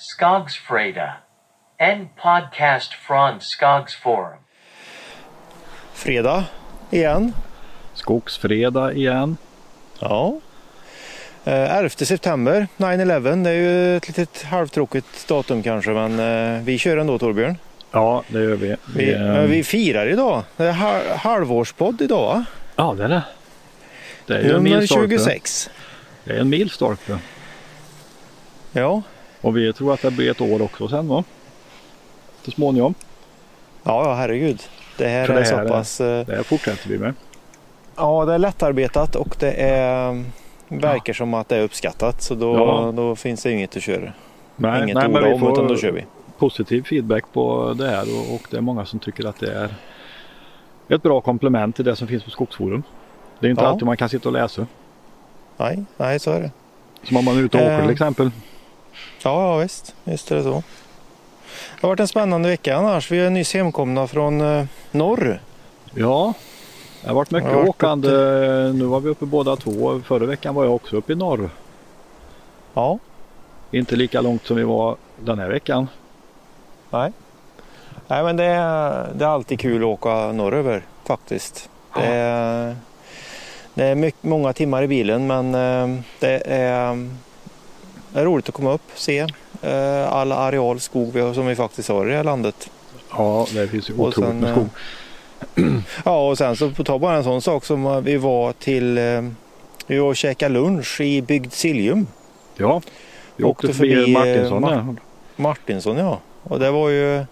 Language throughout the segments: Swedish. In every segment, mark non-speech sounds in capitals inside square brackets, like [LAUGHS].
Skogsfreda. En podcast från Skogsforum. Fredag igen. Skogsfredag igen. Ja. Eh, 11 september, 9-11. Det är ju ett litet halvtråkigt datum kanske men eh, vi kör ändå Torbjörn. Ja, det gör vi. Vi, eh, eh, vi firar idag. Det är ha- halvårspodd idag? Ja, det är det. Det är ju en Nummer milstolpe. 26. Det är en milstolpe. Ja. Och vi tror att det blir ett år också sen va? Så småningom. ja, ja herregud. Det här Så är det så här är- pass... eh, Det här fortsätter vi med. Ja, det är lättarbetat och det är, verkar som att det är uppskattat så då, Ja. då finns det inget att köra. Nej, inget nej, ord men vi om utan då kör vi. positiv feedback på det här och, och det är många som tycker att det är ett bra komplement till det som finns på Skogsforum. Det är inte Ja. alltid man kan sitta och läsa. Nej, nej så är det. Som om man är ute och åker Eh. till exempel. Ja, ja visst. Visst är det så. Det har varit en spännande vecka annars. Vi är nyss hemkomna från eh, norr. Ja, det har varit mycket har varit åkande. Nu var vi uppe båda två. Förra veckan var jag också uppe i norr. Ja, Inte lika långt som vi var den här veckan. nej. Nej men det är, det är alltid kul att åka norröver faktiskt. Det är, det är mycket, många timmar i bilen men eh, det är, det är roligt att komma upp se eh, all areal skog vi har, som vi faktiskt har i det här landet. Ja, det finns ju Och otroligt sen, med eh, skog. [CLEARS THROAT] Ja och sen så på ta bara en sån sak som eh, vi var till vi var och käkade lunch i Bygd Siljum. Ja, vi åkte åkte förbi, Martinsson Mar- där. Martinsson ja. Och det var ju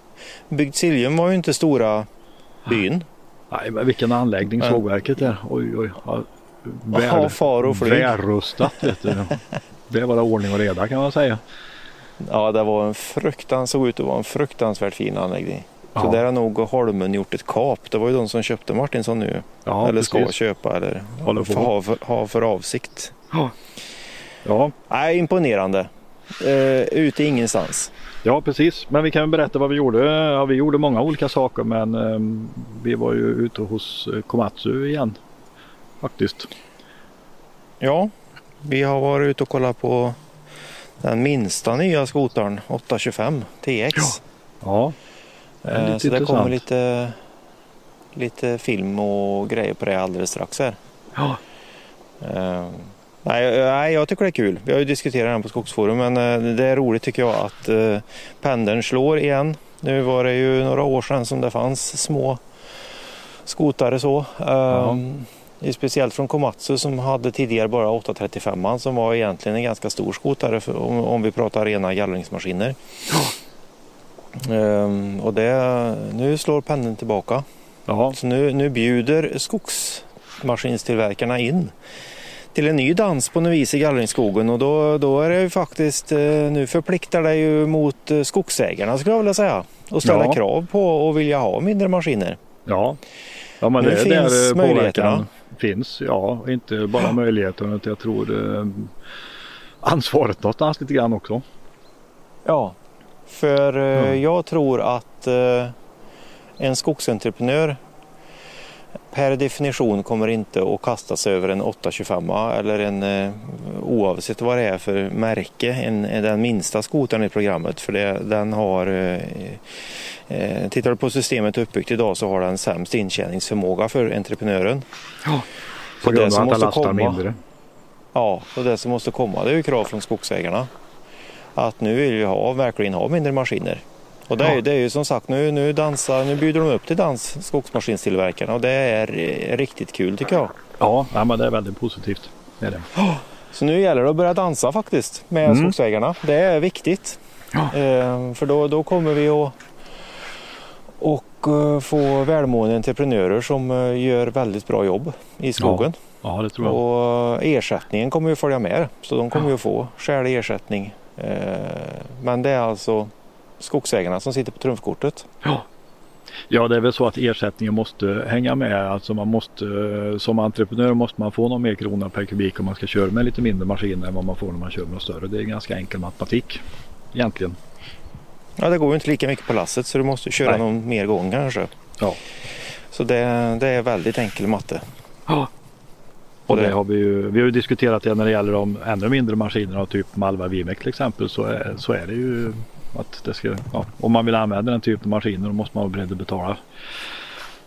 Bygd Siljum var ju inte stora byn. Nej, men vilken anläggning sågverket är. Oj, oj. Ja, Ja, far och flyg. Välrustat vet du. [LAUGHS] Det var det ordning och reda kan man säga. Ja det var en fruktansvärt, såg ut att vara en fruktansvärt fin anläggning. Så Ja. där har nog Holmen gjort ett kap. Det var ju de som köpte Martinsson nu. Ja, eller ska precis. köpa eller på. för, ha, för, avsikt. Ja, Nej, imponerande. Eh, ute ingenstans. ja, precis. Men vi kan berätta vad vi gjorde. Ja, vi gjorde många olika saker men ehm, vi var ju ute hos eh, Komatsu igen. Faktiskt. Ja, vi har varit ute och kollat på den minsta nya skotern 825 TX. Ja, det är Eh, lite så det kommer lite, lite film och grejer på det alldeles strax här. Ja. Eh, nej, nej, jag tycker det är kul. Vi har ju diskuterat den på Skogsforum men eh, det är roligt tycker jag att uh, pendeln slår igen. Nu var det ju några år sedan som det fanns små skotare så. Eh, Speciellt från Komatsu som hade tidigare bara 835 som var egentligen en ganska stor skotare för, om, om vi pratar rena gallringsmaskiner. Ehm, och det, nu slår pendeln tillbaka. Ja, Så nu, nu bjuder skogsmaskinstillverkarna in till en ny dans på något vis i gallringsskogen och då, då är det ju faktiskt, eh, nu förpliktar det ju mot eh, skogsägarna skulle jag vilja säga. Och ställa Ja. krav på och vilja ha mindre maskiner. ja. Ja, men Nu det finns där eh, möjligheterna. Finns. Ja, inte bara möjligheten utan jag tror eh, ansvaret någonstans lite grann också. Ja. För eh, jag tror att eh, en skogsentreprenör per definition kommer inte att kasta sig över en 825 eller en eh, oavsett vad det är för märke, en, en, den minsta skotern i programmet. För det, den har, eh, eh, tittar du på systemet uppbyggt idag så har den sämst intjäningsförmåga för entreprenören. Ja. På det grund av att måste den lastar komma- mindre. Ja, och det som måste komma det är ju krav från skogsägarna. Att nu vill vi ha, verkligen ha mindre maskiner. Och det är, Ja. det är ju som sagt nu, nu, dansar, nu bjuder de upp till dans, skogsmaskinstillverkarna och det är eh, riktigt kul tycker jag. Ja, nej, men det är väldigt positivt. Det är det. Så nu gäller det att börja dansa faktiskt med Mm. skogsägarna. Det är viktigt. Ja. Eh, för då, då kommer vi att och eh, få välmående entreprenörer som eh, gör väldigt bra jobb i skogen. Ja, det tror jag. Och ersättningen kommer ju följa med. Så de kommer ju få skälig ersättning. Eh, Men det är alltså skogsägarna som sitter på trumfkortet. Ja, det är väl så att ersättningen måste hänga med. Alltså man måste, som entreprenör måste man få någon mer krona per kubik om man ska köra med lite mindre maskiner än vad man får när man kör med något större. Det är ganska enkel matematik egentligen. Ja, det går ju inte lika mycket på lasset så du måste köra Nej. någon mer gång kanske. Ja. Så det, det är väldigt enkel matte. Ja. Och det har vi ju, vi har ju diskuterat det när det gäller de ännu mindre maskinerna, typ Malva Vimek till exempel, så är, så är det ju att det ska, ja, om man vill använda den typen av maskiner då måste man vara beredd att betala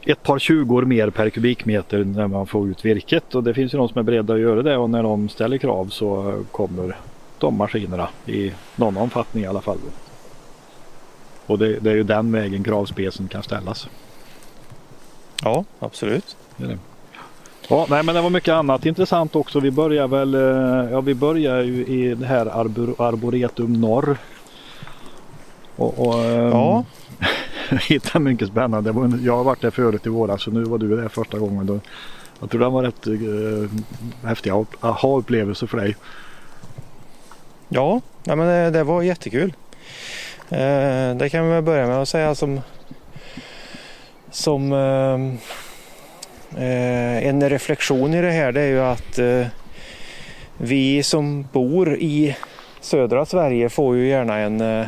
ett par tjugor mer per kubikmeter när man får ut virket och det finns ju de som är beredda att göra det och när de ställer krav så kommer de maskinerna i någon omfattning i alla fall. Och det, det är ju den vägen kravspecen kan ställas. Ja, absolut. Det det. Ja, nej, men det var mycket annat intressant också. Vi börjar väl, eh, ja vi börjar ju i det här Arbor, Arboretum Norr. Och, och ehm, Ja. [LAUGHS] hittade mycket spännande. Jag har varit där förut i våras så nu var du där första gången. Då, jag tror det var rätt uh, häftig aha-upplevelse för dig. Ja, nej, men det, det var jättekul. Eh, det kan vi väl börja med att säga som, som eh, eh, en reflektion i det här det är ju att eh, vi som bor i södra Sverige får ju gärna en eh,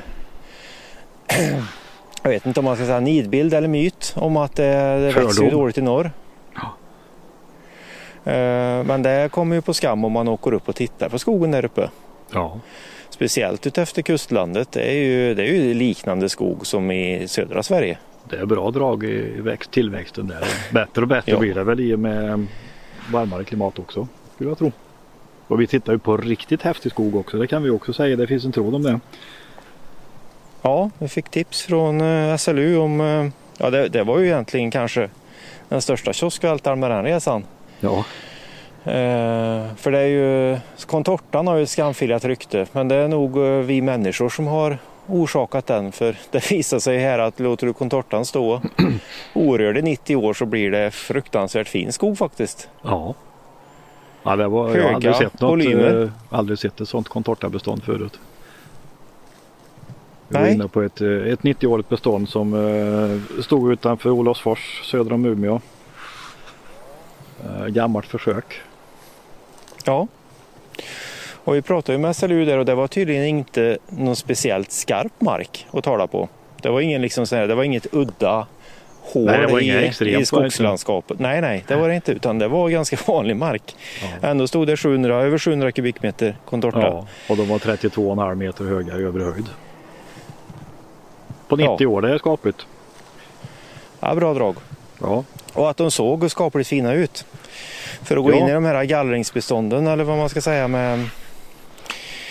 jag vet inte om man ska säga nidbild eller myt om att det, det växer dåligt i norr. Eh, Men det kommer ju på skam om man åker upp och tittar på skogen där uppe. Ja. Speciellt utefter kustlandet. Det är ju, det är ju liknande skog som i södra Sverige. Det är bra drag i växt, tillväxten där. Bättre och bättre Ja. blir det väl i och med varmare klimat också. Skulle jag tro. Och vi tittar ju på riktigt häftig skog också. Det kan vi också säga. Det finns en tråd om det. Ja, vi fick tips från eh, SLU om, eh, ja det, det var ju egentligen kanske den största kioskvältaren med den resan. Ja. Eh, för det är ju, contortan har ju ett skamfilat rykte men det är nog eh, vi människor som har orsakat den för [LAUGHS] det visar sig här att låter du contortan stå [CLEARS THROAT] orörd i 90 år så blir det fruktansvärt fin skog faktiskt. Ja. Ja, det var, jag har aldrig sett, något, volymer. aldrig sett ett sånt contortabestånd förut. Vi var Nej. inne på ett, eh, ett 90-årigt bestånd som eh, stod utanför Olofsfors söder om Umeå. Eh, gammalt försök. Ja. Och vi pratade ju med SLU där och det var tydligen inte någon speciellt skarp mark att tala på. Det var, ingen liksom så här, det var inget udda hål Nej, det var i, extremt, i skogslandskapet. Nej, nej, det var det inte utan det var ganska [LAUGHS] vanlig mark. Ändå stod det 700, över 700 kubikmeter contorta. Ja, och de var 32,5 meter höga i övre höjd. På Ja. 90 år, det är skapligt. Ja, bra drag. Ja, Och att de såg skapligt fina ut. För att gå Ja. in i de här gallringsbestånden eller vad man ska säga med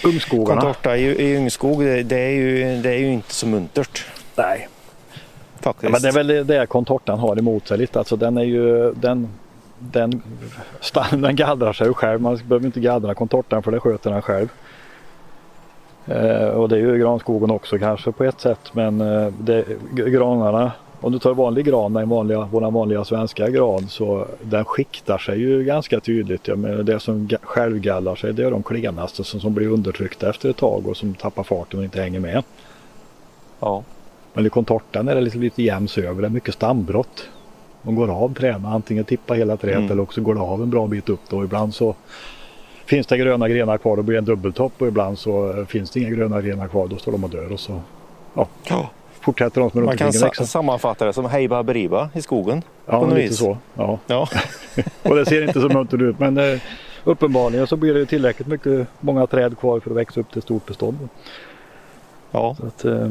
ungskogarna. contorta i, i ungskog, det, det, är ju, det är ju inte så muntert Nej, faktiskt. Ja, men det är väl det contortan har emot sig lite. Alltså den är ju den, den, den gallrar sig själv. Man behöver inte gallra contortan för det sköter den själv. Eh, och det är ju granskogen också kanske på ett sätt. Men eh, det, granarna, om du tar vanlig gran, den vanliga, våran vanliga svenska gran, så den skiktar sig ju ganska tydligt. Jag menar, det som ga- självgallrar sig det är de klenaste som, som blir undertryckta efter ett tag och som tappar farten och inte hänger med. Ja. Men i contortan är det liksom lite jämns över. Det är mycket stambrott. De går av träden. Antingen tippar hela trädet Mm. eller också går det av en bra bit upp. Då. Ibland så finns det gröna grenar kvar. Då blir det en dubbeltopp och ibland så eh, finns det inga gröna grenar kvar. Då står de och dör och så ja, fortsätter de som är Man kan sa- växa. sammanfatta det som hej baberiba i skogen. Ja, lite vis. så. Ja. Ja. [LAUGHS] Och det ser inte så muntert ut. Men eh, uppenbarligen så blir det tillräckligt mycket, många träd kvar för att växa upp till stort bestånd. Ja. Så att, eh,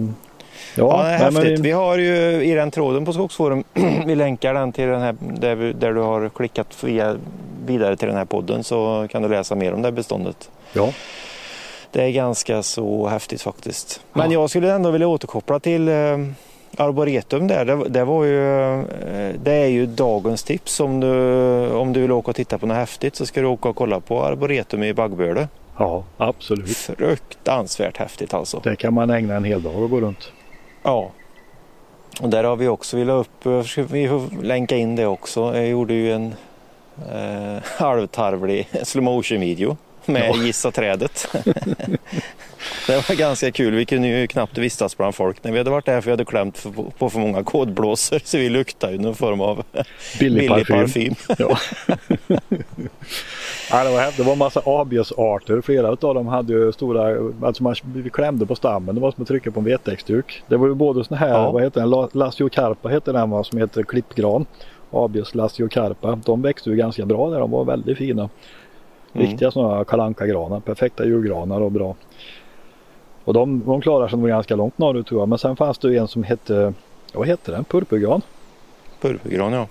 ja, Ja, häftigt. vi- Vi har ju i den tråden på Skogsforum, [CLEARS THROAT] vi länkar den till den här där, vi, där du har klickat via, vidare till den här podden så kan du läsa mer om det här beståndet. ja. Det är ganska så häftigt faktiskt. Men Ja. jag skulle ändå vilja återkoppla till eh, Arboretum där. Det, det, var ju, eh, det är ju dagens tips. Om du, om du vill åka och titta på något häftigt så ska du åka och kolla på Arboretum i Baggböle. ja, absolut. Fruktansvärt häftigt alltså. Det kan man ägna en hel dag och gå runt. Ja. Och där har vi också, vi la upp, eh, vi länka in det också. Jag gjorde ju en eh, [LAUGHS] halvtarvlig slow motion video med Ja. Gissa trädet. [LAUGHS] det var ganska kul. Vi kunde ju knappt vistas bland folk när vi hade varit där för vi hade klämt på för många kodblåsor så vi luktade ju någon form av Billig, billig parfym. parfym. Ja. [LAUGHS] ja, det, var, häftigt. det var en massa abelsarter. Flera av dem hade ju stora, alltså man vi klämde på stammen. Det var som att trycka på en vettexduk. Det var ju både såna här, Ja. vad heter den, La- Lassiocarpa heter den va, som heter klippgran. Abies Carpa. De växte ju ganska bra där. De var väldigt fina. Mm. Riktiga sådana kalanka-granar. Perfekta julgranar och bra. Och de, de klarar sig nog ganska långt norrut tror jag. Men sen fanns det en som hette, vad hette den? Purpurgran? Purpurgran ja.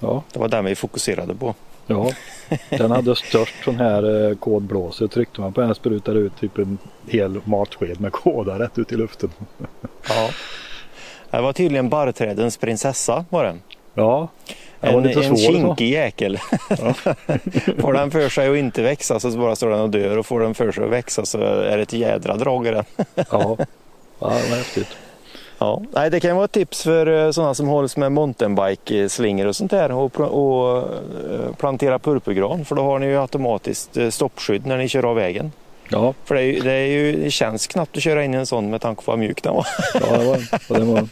Ja, Det var den vi fokuserade på. ja. [LAUGHS] Den hade störst sån här eh, kodblåse. Tryckte man på den sprutade ut typ en hel matsked med kåda rätt ut i luften. Ja. Det var tydligen barrträdens prinsessa var den. Ja, En, en kinkig jäkel. [LAUGHS] får den för sig att inte växa så bara står den och dör och får den för sig att växa så är det ett jädra drag i den. Ja, [LAUGHS] ja var häftigt. Ja. Nej, det kan vara ett tips för eh, sådana som hålls med mountainbike-slingor och sånt där och, och eh, plantera purpurgran för då har ni ju automatiskt eh, stoppskydd när ni kör av vägen. Ja, För det, är ju, det, är ju, det känns knappt att köra in i en sån med tanke på vad mjuk den var. ja det var, det var,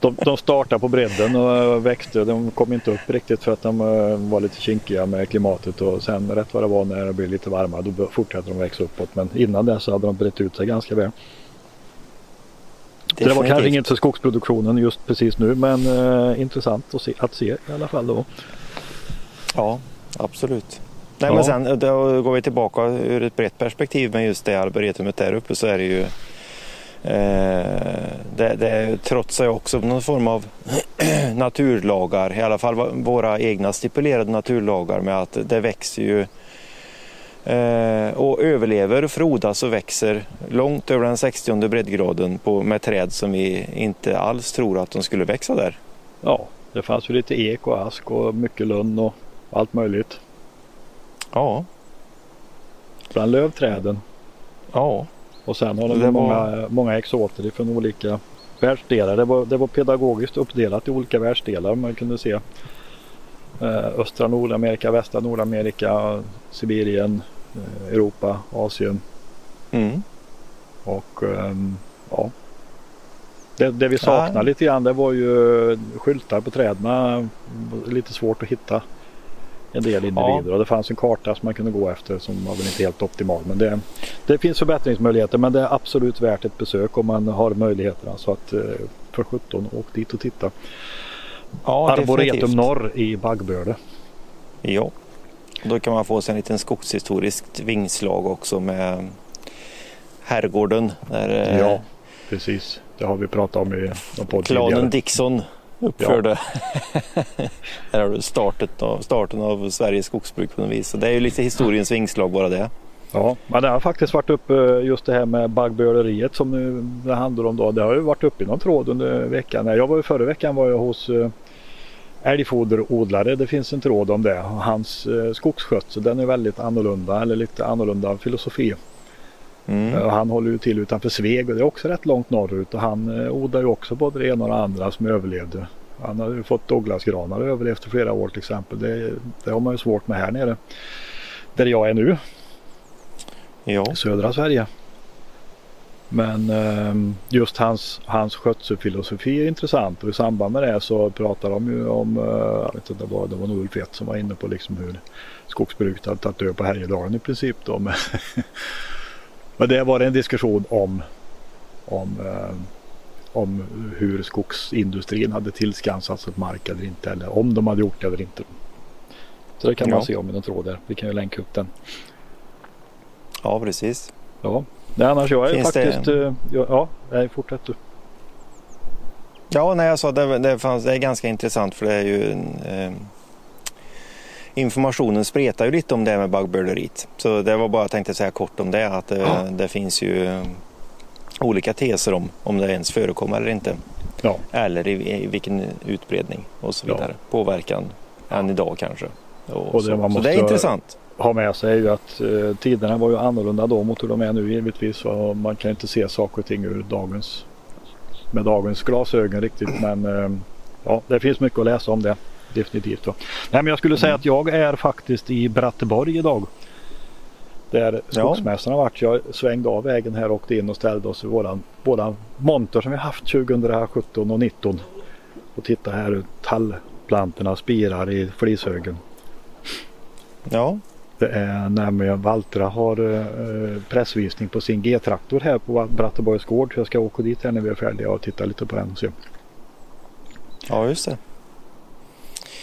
de, de startade på bredden och växte. De kom inte upp riktigt för att de eh, var lite kinkiga med klimatet och sen rätt vad det var när det blev lite varmare då fortsatte de växa uppåt. Men innan dess så hade de brett ut sig ganska väl. Så det var kanske Definitivt. inget för skogsproduktionen just precis nu men eh, intressant att se, att se i alla fall då. Ja, absolut. Nej, Ja. men sen då går vi tillbaka ur ett brett perspektiv med just det arboretumet där uppe så är det ju eh, det, det trotsar ju också någon form av [CLEARS THROAT] naturlagar, i alla fall våra egna stipulerade naturlagar med att det växer ju eh, och överlever, frodas och växer långt över den 60 breddgraden på, med träd som vi inte alls tror att de skulle växa där. Ja, det fanns ju lite ek och ask och mycket lönn och allt möjligt. Ja, Bland lövträden. ja, Och sen har de Det var- många, många exoter från olika världsdelar. Det var, det var pedagogiskt uppdelat i olika världsdelar. Man kunde se eh, östra Nordamerika, västra Nordamerika, Sibirien, eh, Europa, Asien mm. och ehm, ja. Det, det vi saknar Ja. lite grann det var ju skyltar på träden. Lite svårt att hitta en del individer och det fanns en karta som man kunde gå efter som var väl inte helt optimal. Men det, det finns förbättringsmöjligheter men det är absolut värt ett besök om man har möjligheterna. Så att eh, för 17 åk dit och titta. ja Arboretum definitivt. norr i Baggböle. Ja, då kan man få sig en liten skogshistoriskt vingslag också med herrgården där eh, Ja, precis. Det har vi pratat om i någon podd klanen tidigare. Dixon uppförde. där [LAUGHS] har du startet av, starten av Sveriges skogsbruk på något vis. Så det är ju lite historiens vingslag bara det. Ja, men det har faktiskt varit uppe just det här med baggböleriet som nu det handlar om då. Det har ju varit uppe i någon tråd under veckan. Jag var ju förra veckan var jag hos eh, älgfoderodlare. Det finns en tråd om det. Hans eh, skogsskötsel den är väldigt annorlunda eller lite annorlunda filosofi. Mm. Eh, och Han håller ju till utanför Sveg och det är också rätt långt norrut och han eh, odlar ju också både det ena och det andra som överlevde. Han har ju fått Douglasgranar och överlevt i flera år till exempel. Det, det har man ju svårt med här nere. Där jag är nu Ja, i södra Sverige. Men ehm, just hans, hans skötselfilosofi är intressant och i samband med det så pratar de ju om, eh, jag vet inte, det var, det var nog Ulf som var inne på liksom hur skogsbruket hade tagit död på Härjedalen i princip då. Men, [LAUGHS] men det var en diskussion om, om, eh, om hur skogsindustrin hade tillskansat sig mark eller inte eller om de hade gjort det eller inte. Så det kan man Ja. se om i någon tråd där. Vi kan ju länka upp den. ja precis. Ja, nej, annars jag är Finns det- faktiskt... eh, Ja, ja, fortsätt du. Ja, nej, jag sa det, det, fanns, det är ganska intressant för det är ju en, eh, informationen spretar ju lite om det med baggböleriet. Så det var bara jag tänkte säga kort om det att det, Ja. det finns ju eh, olika teser om om det ens förekommer eller inte. Ja, Eller i, i vilken utbredning och så Ja. vidare. Påverkan än idag kanske. Och Och det så. så det är intressant. ha med sig ju att eh, tiderna var ju annorlunda då mot hur de är nu givetvis. Och man kan inte se saker och ting ur dagens med dagens glasögon riktigt. Men eh, ja, det finns mycket att läsa om det. Definitivt. Då. Nej, men jag skulle säga att jag är faktiskt i Bratteborg idag. Där skogsmässan har varit. Jag svängde av vägen här och åkte in och ställde oss i våran, våran monter som vi haft 2017 och 2019. Och titta här hur tallplantorna spirar i flishögen. Ja, Det är nämligen Valtra har eh, pressvisning på sin G-traktor här på Bratteborgs gård. Så jag ska åka dit här när vi är färdiga och titta lite på den. och se. ja just det.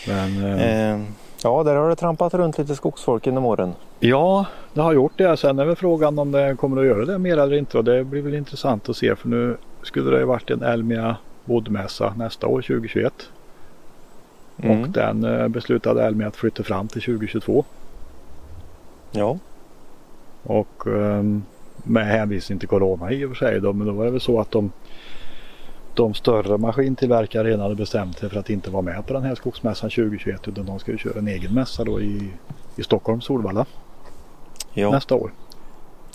Men, eh, Eh, ja, där har det trampat runt lite skogsfolk genom åren. Ja, det har gjort det. Sen är väl frågan om det kommer att göra det mer eller inte. Och det blir väl intressant att se. För nu skulle det ju varit en Elmia bodmässa nästa år 2021. Mm. Och den eh, beslutade Elmia att flytta fram till 2022. Ja, Och ehm, med hänvisning till Corona i och för sig. Då, men då var det väl så att de, de större maskintillverkare redan hade bestämt sig för att inte vara med på den här skogsmässan 2021. Utan de ska ju köra en egen mässa då i, i Stockholm, Solvalla ja, nästa år.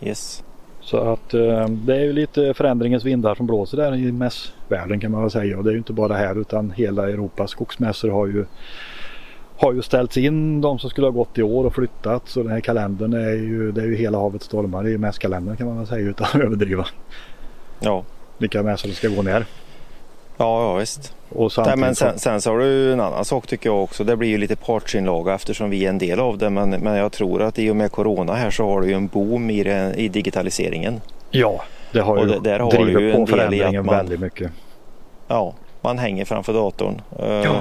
yes. Så att eh, det är ju lite förändringens vindar som blåser där i mässvärlden kan man väl säga. Och det är ju inte bara här utan hela Europas skogsmässor har ju, har ju ställts in. De som skulle ha gått i år och flyttat. Så den här kalendern är ju, det är ju hela havet stormar i mässkalendern kan man väl säga utan att [LAUGHS] överdriva. Ja, Vilka mässor det ska gå ner. Ja, ja visst. Och Nej, men sen, sen så har du en annan sak tycker jag också. Det blir ju lite partsinlaga eftersom vi är en del av det. Men, men jag tror att i och med Corona här så har du ju en boom i, det, i digitaliseringen. Ja, det har Och ju där har du ju drivit en på förändringen man- väldigt mycket. Ja, man hänger framför datorn, eh, Ja.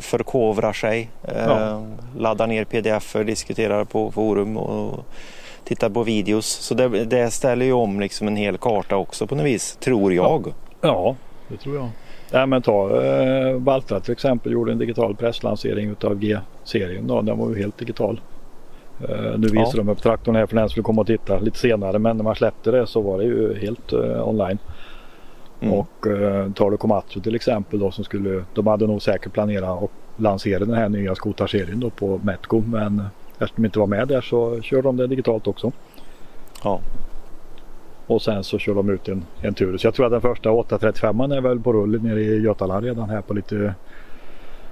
förkovrar sig, eh, Ja. laddar ner pdf diskuterar på forum och tittar på videos. Så det, det ställer ju om liksom en hel karta också på något vis, tror jag. Ja, det tror jag. Nej, men ta eh, Valtra till exempel gjorde en digital presslansering utav G-serien. Då. Den var ju helt digital. Eh, nu visar Ja. de upp traktorn här för den vill komma och titta lite senare. Men när man släppte det så var det ju helt eh, online. Mm. Och eh, tar du Komatsu till exempel då som skulle, de hade nog säkert planerat att lansera den här nya skotarserien då på Metco. Men eftersom de inte var med där så kör de det digitalt också. Ja. Och sen så kör de ut en, en tur. Så jag tror att den första 835 är väl på rull nere i Götaland redan här på lite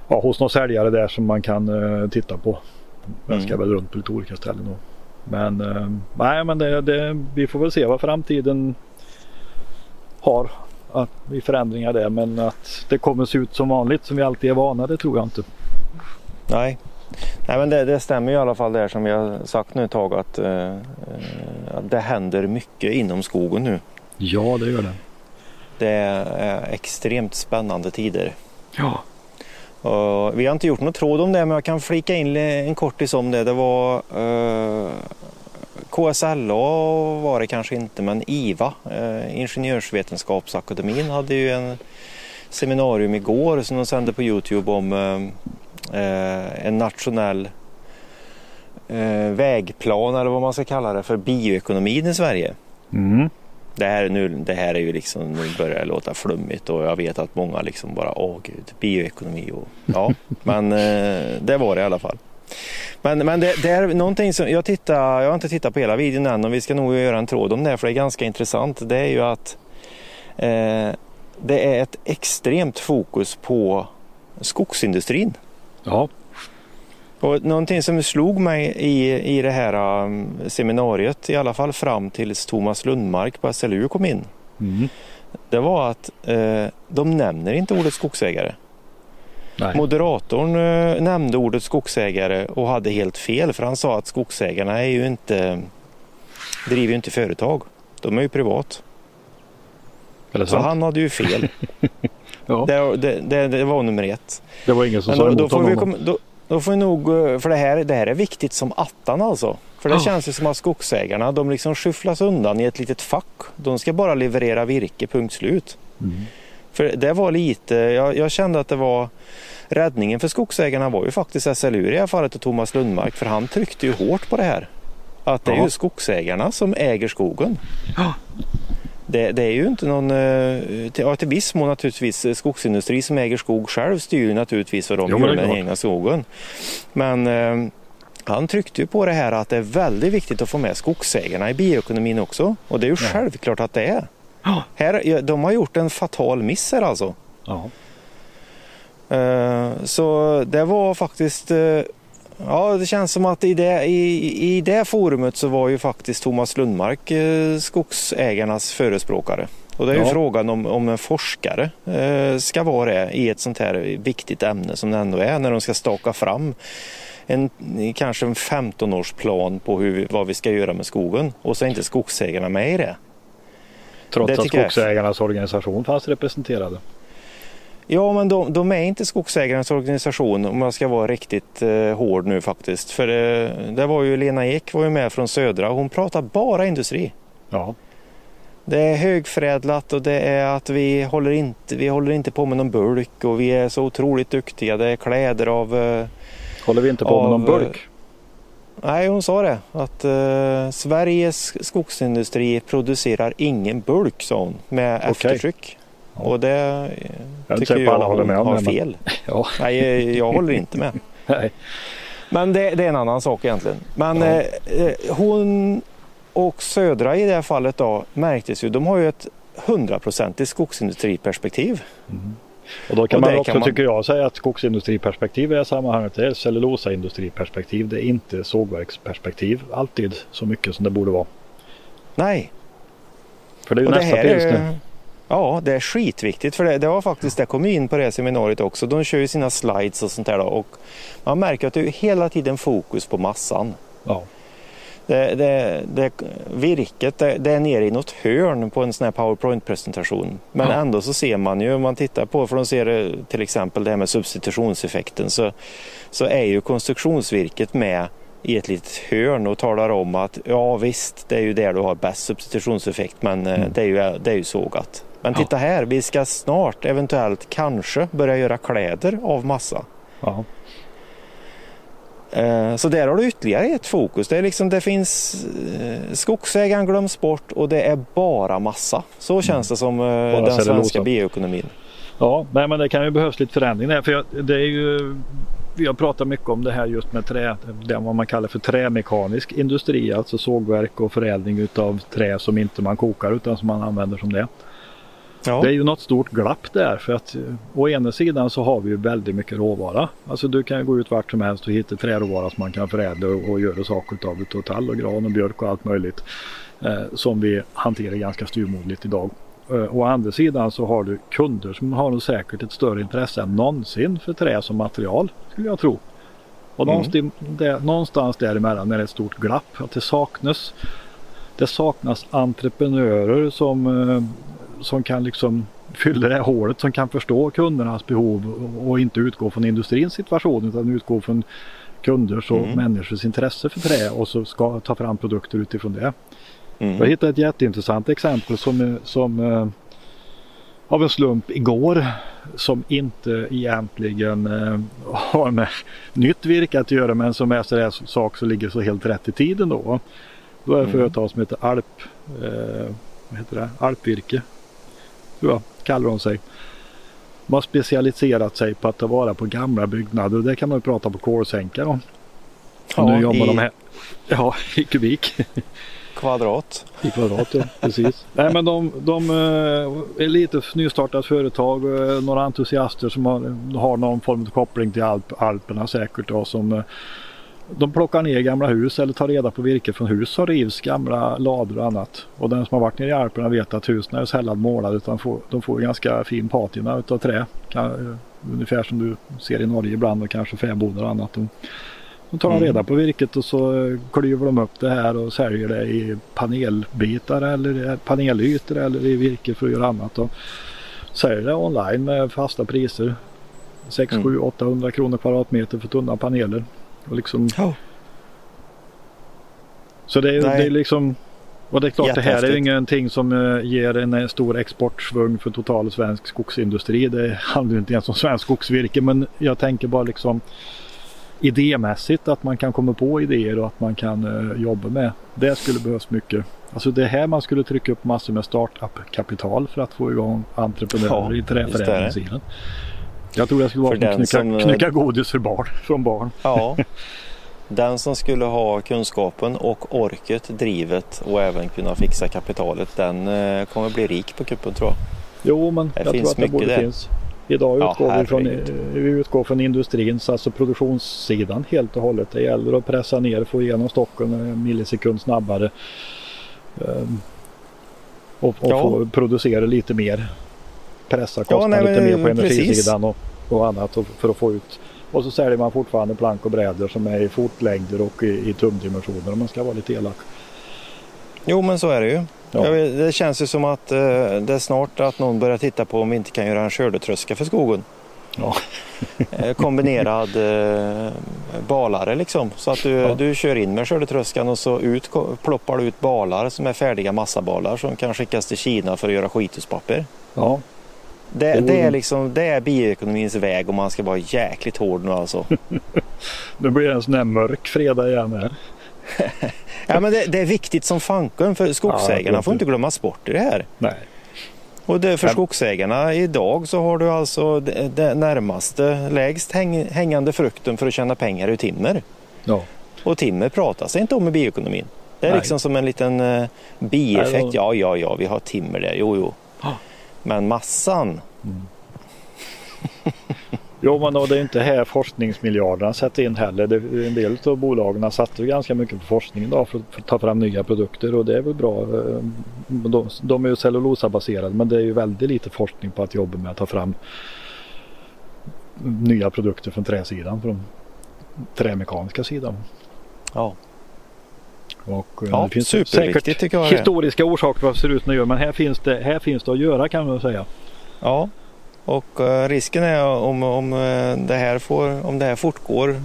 Ja hos någon säljare där som man kan eh, titta på. Den ska Mm. väl runt på lite olika ställen då. Men eh, nej men det, det, vi får väl se vad framtiden har att, i förändringar där. Men att det kommer se ut som vanligt som vi alltid är vana det tror jag inte. Nej. Nej men det, det stämmer ju i alla fall där som vi har sagt nu ett tag att eh, eh, att det händer mycket inom skogen nu. Ja det gör det. Det är extremt spännande tider. Ja. Och vi har inte gjort något tråd om det men jag kan flika in en kortis om det. Det var eh, KSLA var det kanske inte men IVA, eh, Ingenjörsvetenskapsakademin hade ju en seminarium igår som de sände på Youtube om eh, en nationell eh, vägplan eller vad man ska kalla det för bioekonomin i Sverige. Mm. Det här, nu, det här är ju liksom, nu börjar det låta flummigt och jag vet att många liksom bara, åh gud, bioekonomi och ja, [LAUGHS] men eh, det var det i alla fall. Men, men det, det är någonting som, jag tittar, jag har inte tittat på hela videon än och vi ska nog göra en tråd om det för det är ganska intressant. Det är ju att eh, det är ett extremt fokus på skogsindustrin. Ja. Och någonting som slog mig i, i det här um, seminariet, i alla fall fram tills Thomas Lundmark på SLU kom in, Mm. det var att eh, de nämner inte ordet skogsägare. Nej. Moderatorn eh, nämnde ordet skogsägare och hade helt fel för han sa att skogsägarna är ju inte, driver ju inte företag. De är ju privat. Eller Så så? han hade ju fel. [LAUGHS] Ja. det, det, det, det var nummer ett. Det var ingen som sa emot då, får vi kom, då, då får vi nog, eh, för det här, det här är viktigt som attan alltså. För det Ja. känns ju som att skogsägarna, de liksom skyfflas undan i ett litet fack. De ska bara leverera virke, punkt slut. Mm. För det var lite, jag, jag kände att det var räddningen för skogsägarna var ju faktiskt SLU i det här fallet och Thomas Lundmark för han tryckte ju hårt på det här. Att det är Ja. ju skogsägarna som äger skogen. Ja. Det, det är ju inte någon, eh, till, ja, till viss mån naturligtvis eh, skogsindustri som äger skog själv styr ju naturligtvis vad de Jo, gör med den egna skogen. Men eh, han tryckte ju på det här att det är väldigt viktigt att få med skogsägarna i bioekonomin också. Och det är ju Ja. självklart att det är. Ja. Här, ja, de har gjort en fatal miss här alltså. Ja. Eh, Så det var faktiskt, eh, ja det känns som att i det, i, i det forumet så var ju faktiskt Thomas Lundmark eh, skogsägarnas förespråkare. Och det är ju Ja. frågan om, om en forskare eh, ska vara det i ett sånt här viktigt ämne som det ändå är när de ska staka fram en, kanske en 15-årsplan på hur, vad vi ska göra med skogen och så är inte skogsägarna med i det. Trots Det att tycker jag skogsägarnas organisation fanns representerade. Ja, men de, de, är inte skogsägarens organisation om jag ska vara riktigt eh, hård nu faktiskt. För eh, det var ju Lena Ek var ju med från Södra. Hon pratar bara industri. Ja. Det är högförädlat och det är att vi håller inte, vi håller inte på med någon bulk och vi är så otroligt duktiga. Det är kläder av... Eh, håller vi inte på av, med någon bulk? Nej, hon sa det. Att eh, Sveriges skogsindustri producerar ingen bulk, sa hon, med okay. eftertryck. Och det jag tycker jag alla hon med har med, fel. Men... [LAUGHS] Ja. Nej, jag håller inte med. [LAUGHS] Nej. Men det, det, är en annan sak egentligen. Men ja. eh, eh hon och Södra i det här fallet då märktes ju, de har ju ett hundraprocentigt skogsindustriperspektiv. Mm. Och då kan och man också, kan man... tycker jag, säga att skogsindustriperspektiv är sammanhanget. Det är cellulosaindustriperspektiv. Det är inte sågverksperspektiv alltid så mycket som det borde vara. Nej. För det är ju och nästa pilsner. Är... Ja, det är skitviktigt för det, det var faktiskt, det kom in på det seminariet också. De kör ju sina slides och sånt där då, och man märker att det är hela tiden fokus på massan. Ja. Det, det, det, virket det, det, är nere i något hörn på en sån här powerpoint-presentation. Men ja. ändå så ser man ju, om man tittar på, för de ser till exempel det här med substitutionseffekten, så, så är ju konstruktionsvirket med i ett litet hörn och talar om att ja visst, det är ju där du har bäst substitutionseffekt men eh, mm. det, är ju, det är ju sågat. Men titta här, vi ska snart eventuellt kanske börja göra kläder av massa. Ja. Eh, så där har du ytterligare ett fokus. Det, är liksom, det finns eh, skogsägaren glöms bort och det är bara massa. Så känns det som bara den svenska bioekonomin. Ja, nej, men det kan ju behövas lite förändring där. För det är ju, vi har pratat mycket om det här just med trä, det vad man kallar för trämekanisk industri, alltså sågverk och förädling utav trä som inte man kokar utan som man använder som det. Ja. Det är ju något stort glapp där för att eh, å ena sidan så har vi ju väldigt mycket råvara. Alltså du kan gå ut vart som helst och hitta träråvara som man kan förädla och, och göra saker utav. Utav tall och gran och björk och allt möjligt. Eh, som vi hanterar ganska styrmodligt idag. Eh, å andra sidan så har du kunder som har säkert ett större intresse än någonsin för trä som material skulle jag tro. Och mm. någonstans, där, någonstans däremellan är det ett stort glapp. Att det saknas det saknas entreprenörer som eh, som kan liksom fylla det hålet som kan förstå kundernas behov och inte utgå från industrins situation utan utgå från kunders och mm. människors intresse för trä och så ska ta fram produkter utifrån det. Mm. Jag hittade ett jätteintressant exempel som, som uh, av en slump igår som inte egentligen uh, har med nytt virke att göra men som är sådär sak som ligger så helt rätt i tiden då. Då är det mm. företag som heter Alp, uh, vad heter det? Alpvirke tror jag, kallar de sig. De har specialiserat sig på att ta vara på gamla byggnader och det kan man ju prata på kolsänka då. Ja, nu jobbar i... de här. Ja, i kubik. Kvadrat. I kvadrat ja, precis. Nej men de, de eh, är lite nystartat företag, eh, några entusiaster som har, har någon form av koppling till Alp, Alperna säkert då som eh, de plockar ner gamla hus eller tar reda på virke från hus som rivs, gamla lador och annat. Och den som har varit nere i Alperna vet att husen är sällan målade utan får, de får ganska fin patina utav trä. Kan, eh, ungefär som du ser i Norge ibland och kanske fäbodar och annat. Och, då tar de mm. reda på virket och så eh, klyver de upp det här och säljer det i panelbitar eller panelytor eller i virke för att göra annat. Och säljer det online med fasta priser. 6, mm. 7, 800 kronor kvadratmeter för tunna paneler. Och liksom... Oh. Så det är, det är liksom... Och det är klart det här är ingenting som uh, ger en uh, stor exportsvung för total svensk skogsindustri. Det handlar inte ens om svensk skogsvirke men jag tänker bara liksom idémässigt att man kan komma på idéer och att man kan uh, jobba med. Det skulle behövas mycket. Alltså det här man skulle trycka upp massor med startup-kapital för att få igång entreprenörer ja, i träförädlingssidan. Jag tror jag skulle vara för knycka, som, knycka godis för barn, från barn. Ja. [LAUGHS] Den som skulle ha kunskapen och orket, drivet och även kunna fixa kapitalet den eh, kommer bli rik på kuppen tror jag. Jo men det jag tror att det borde där. finns. Idag utgår ja, vi, från, vi utgår från industrins, alltså produktionssidan helt och hållet. Det gäller att pressa ner, få igenom stocken en millisekund snabbare. Um, och, och ja. få producera lite mer pressa kostnaderna ja, lite mer på energisidan och, och annat och, för att få ut. Och så säljer man fortfarande plank och brädor som är i fotlängder och i, i tumdimensioner om man ska vara lite elak. Jo men så är det ju. Ja. Vet, det känns ju som att eh, det är snart att någon börjar titta på om vi inte kan göra en skördetröska för skogen. Ja. Eh, kombinerad eh, balare liksom. Så att du, Ja. du kör in med skördetröskan och så ut, ploppar du ut balar som är färdiga massabalar som kan skickas till Kina för att göra skituspapper. ja, Det, Det är liksom, det är bioekonomins väg om man ska vara jäkligt hård nu alltså. [LAUGHS] nu blir det en sån här mörk fredag igen här. [LAUGHS] Ja, men det, det är viktigt som fanken för skogsägarna Ja, får inte glömmas bort i det här. Nej, Och det, för Men- skogsägarna idag så har du alltså det, det närmaste lägst häng, hängande frukten för att tjäna pengar ur timmer. ja. Och timmer pratas inte om i bioekonomin. Det är Nej. liksom som en liten eh, bieffekt. Ja, ja, ja, vi har timmer där. Jo, jo. Ja. Men massan. Jo men och det är inte här forskningsmiljarderna sätter in heller. Det, en del av bolagen satsar ganska mycket på forskning idag för, för att ta fram nya produkter och det är väl bra. Eh, De, de är ju cellulosabaserade men det är ju väldigt lite forskning på att jobba med att ta fram nya produkter från träsidan, från trämekaniska sidan. Ja, Och, eh, ja det finns superviktigt säkert tycker jag. historiska orsaker varför det ser ut som det gör men här finns det, här finns det att göra kan man säga. Ja, och eh, risken är om, om, eh, det här får, om det här fortgår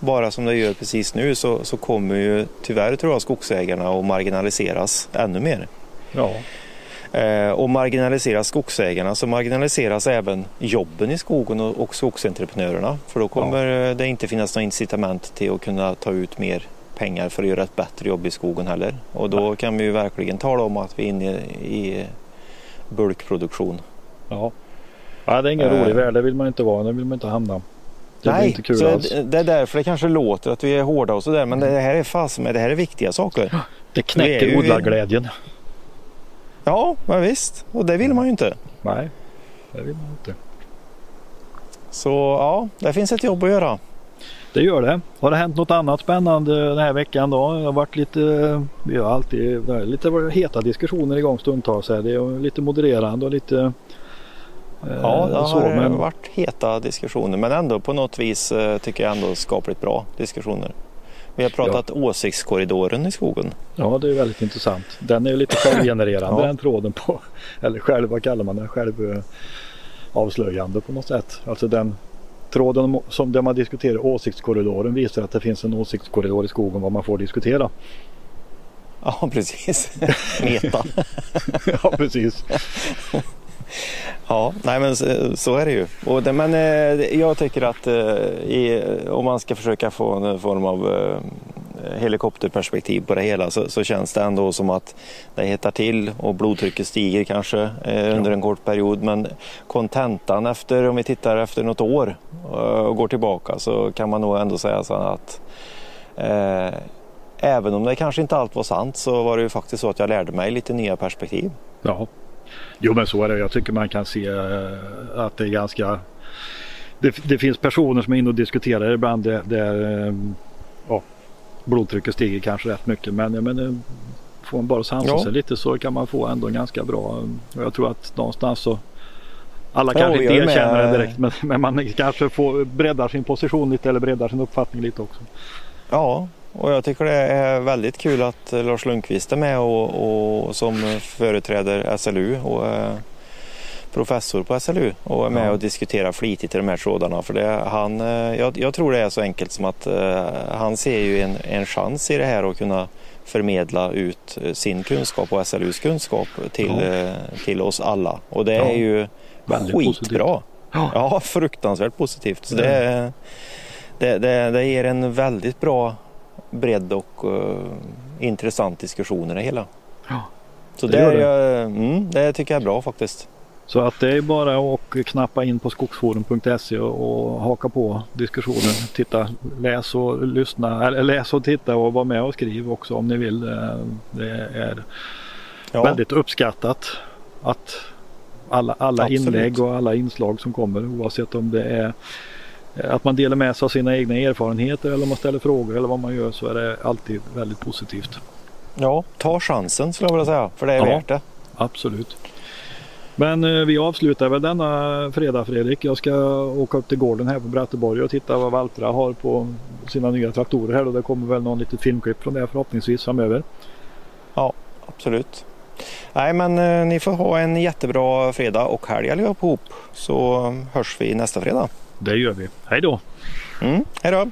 bara som det gör precis nu så, så kommer ju tyvärr tror jag skogsägarna att marginaliseras ännu mer. Ja, Eh, och marginaliseras skogsägarna så marginaliseras även jobben i skogen och, och skogsentreprenörerna. För då kommer eh, det inte finnas något incitament till att kunna ta ut mer pengar för att göra ett bättre jobb i skogen heller. Och då kan vi ju verkligen tala om att vi är inne i bulkproduktion. ja. ja det är ingen Eh. rolig värld, det vill man inte vara, det vill man inte hamna. Det Nej, inte kul så alls. det- är därför det kanske låter att vi är hårda och sådär. Men det här är fast med det här är viktiga saker. Det knäcker ju- odlarglädjen. Ja, men visst. Och det vill man ju inte. Nej, det vill man inte. Så ja, det finns ett jobb att göra. Det gör det. Har det hänt något annat spännande den här veckan då? Det har varit lite, vi har alltid lite heta diskussioner igång stundtals. Här. Det är lite modererande och lite eh, Ja, det så. har Men, varit heta diskussioner men ändå på något vis eh, tycker jag ändå skapligt bra diskussioner. Vi har pratat åsiktskorridoren i skogen. ja, det är väldigt intressant. Den är lite självgenererande [LAUGHS] Ja. den tråden på. Eller själv, vad kallar man det? Själv eh, avslöjande på något sätt. Alltså den tråden om- som där man diskuterar åsiktskorridoren visar att det finns en åsiktskorridor i skogen vad man får diskutera. Ja, [LAUGHS] precis. [LAUGHS] Meta. ja, precis. Ja, nej men så, är det ju. Och men eh, jag tycker att eh, om man ska försöka få en form av eh, helikopterperspektiv på det hela så, så känns det ändå som att det hettar till och blodtrycket stiger kanske eh, under en kort period. Men kontentan efter, om vi tittar efter något år eh, och går tillbaka så kan man nog ändå säga så att eh, även om det kanske inte allt var sant så var det ju faktiskt så att jag lärde mig lite nya perspektiv. Ja, jo men så är det. Jag tycker man kan se eh, att det är ganska det, det finns personer som är inne och diskuterar ibland där, där eh, ja, blodtrycket stiger kanske rätt mycket. Men jag menar, får man bara sansa Ja. sig lite så kan man få ändå ganska bra. Och jag tror att någonstans så alla Ja, kanske inte är med. erkänner det direkt men, men man kanske får breddar sin position lite eller breddar sin uppfattning lite också. Ja, och jag tycker det är väldigt kul att eh, Lars Lundqvist är med och, och som företräder SLU och är professor på SLU och är med Ja. och diskuterar flitigt i de här trådarna. För det, han, eh, jag, jag tror det är så enkelt som att eh, han ser ju en, en chans i det här att kunna förmedla ut eh, sin kunskap och SLUs kunskap till, Ja. till oss alla. Och det Ja, är ju väldigt skitbra. positivt. Ja. Fruktansvärt positivt. Så det, det, det, det ger en väldigt bra bredd och eh, intressant diskussion i det hela. Ja, Så det det, är, mm, det tycker jag är bra faktiskt. Så att det är bara att knappa in på skogsforum.se och, och haka på diskussionen. Titta, läs och lyssna, eller läs och titta och var med och skriv också om ni vill. Eh, Det är Ja, väldigt uppskattat att alla, alla Absolut. inlägg och alla inslag som kommer oavsett om det är eh, att man delar med sig av sina egna erfarenheter eller om man ställer frågor eller vad man gör så är det alltid väldigt positivt. ja, ta chansen skulle jag vilja säga. För det är Ja. värt det. Absolut. Men eh, vi avslutar väl denna fredag Fredrik. Jag ska åka upp till gården här på Bratteborg och titta vad Valtra har på sina nya traktorer här och det kommer väl någon litet filmklipp från det förhoppningsvis framöver. absolut. Nej, men eh, ni får ha en jättebra fredag och helg allihop så hörs vi nästa fredag. Det gör vi. Hej då! Mm, hej då!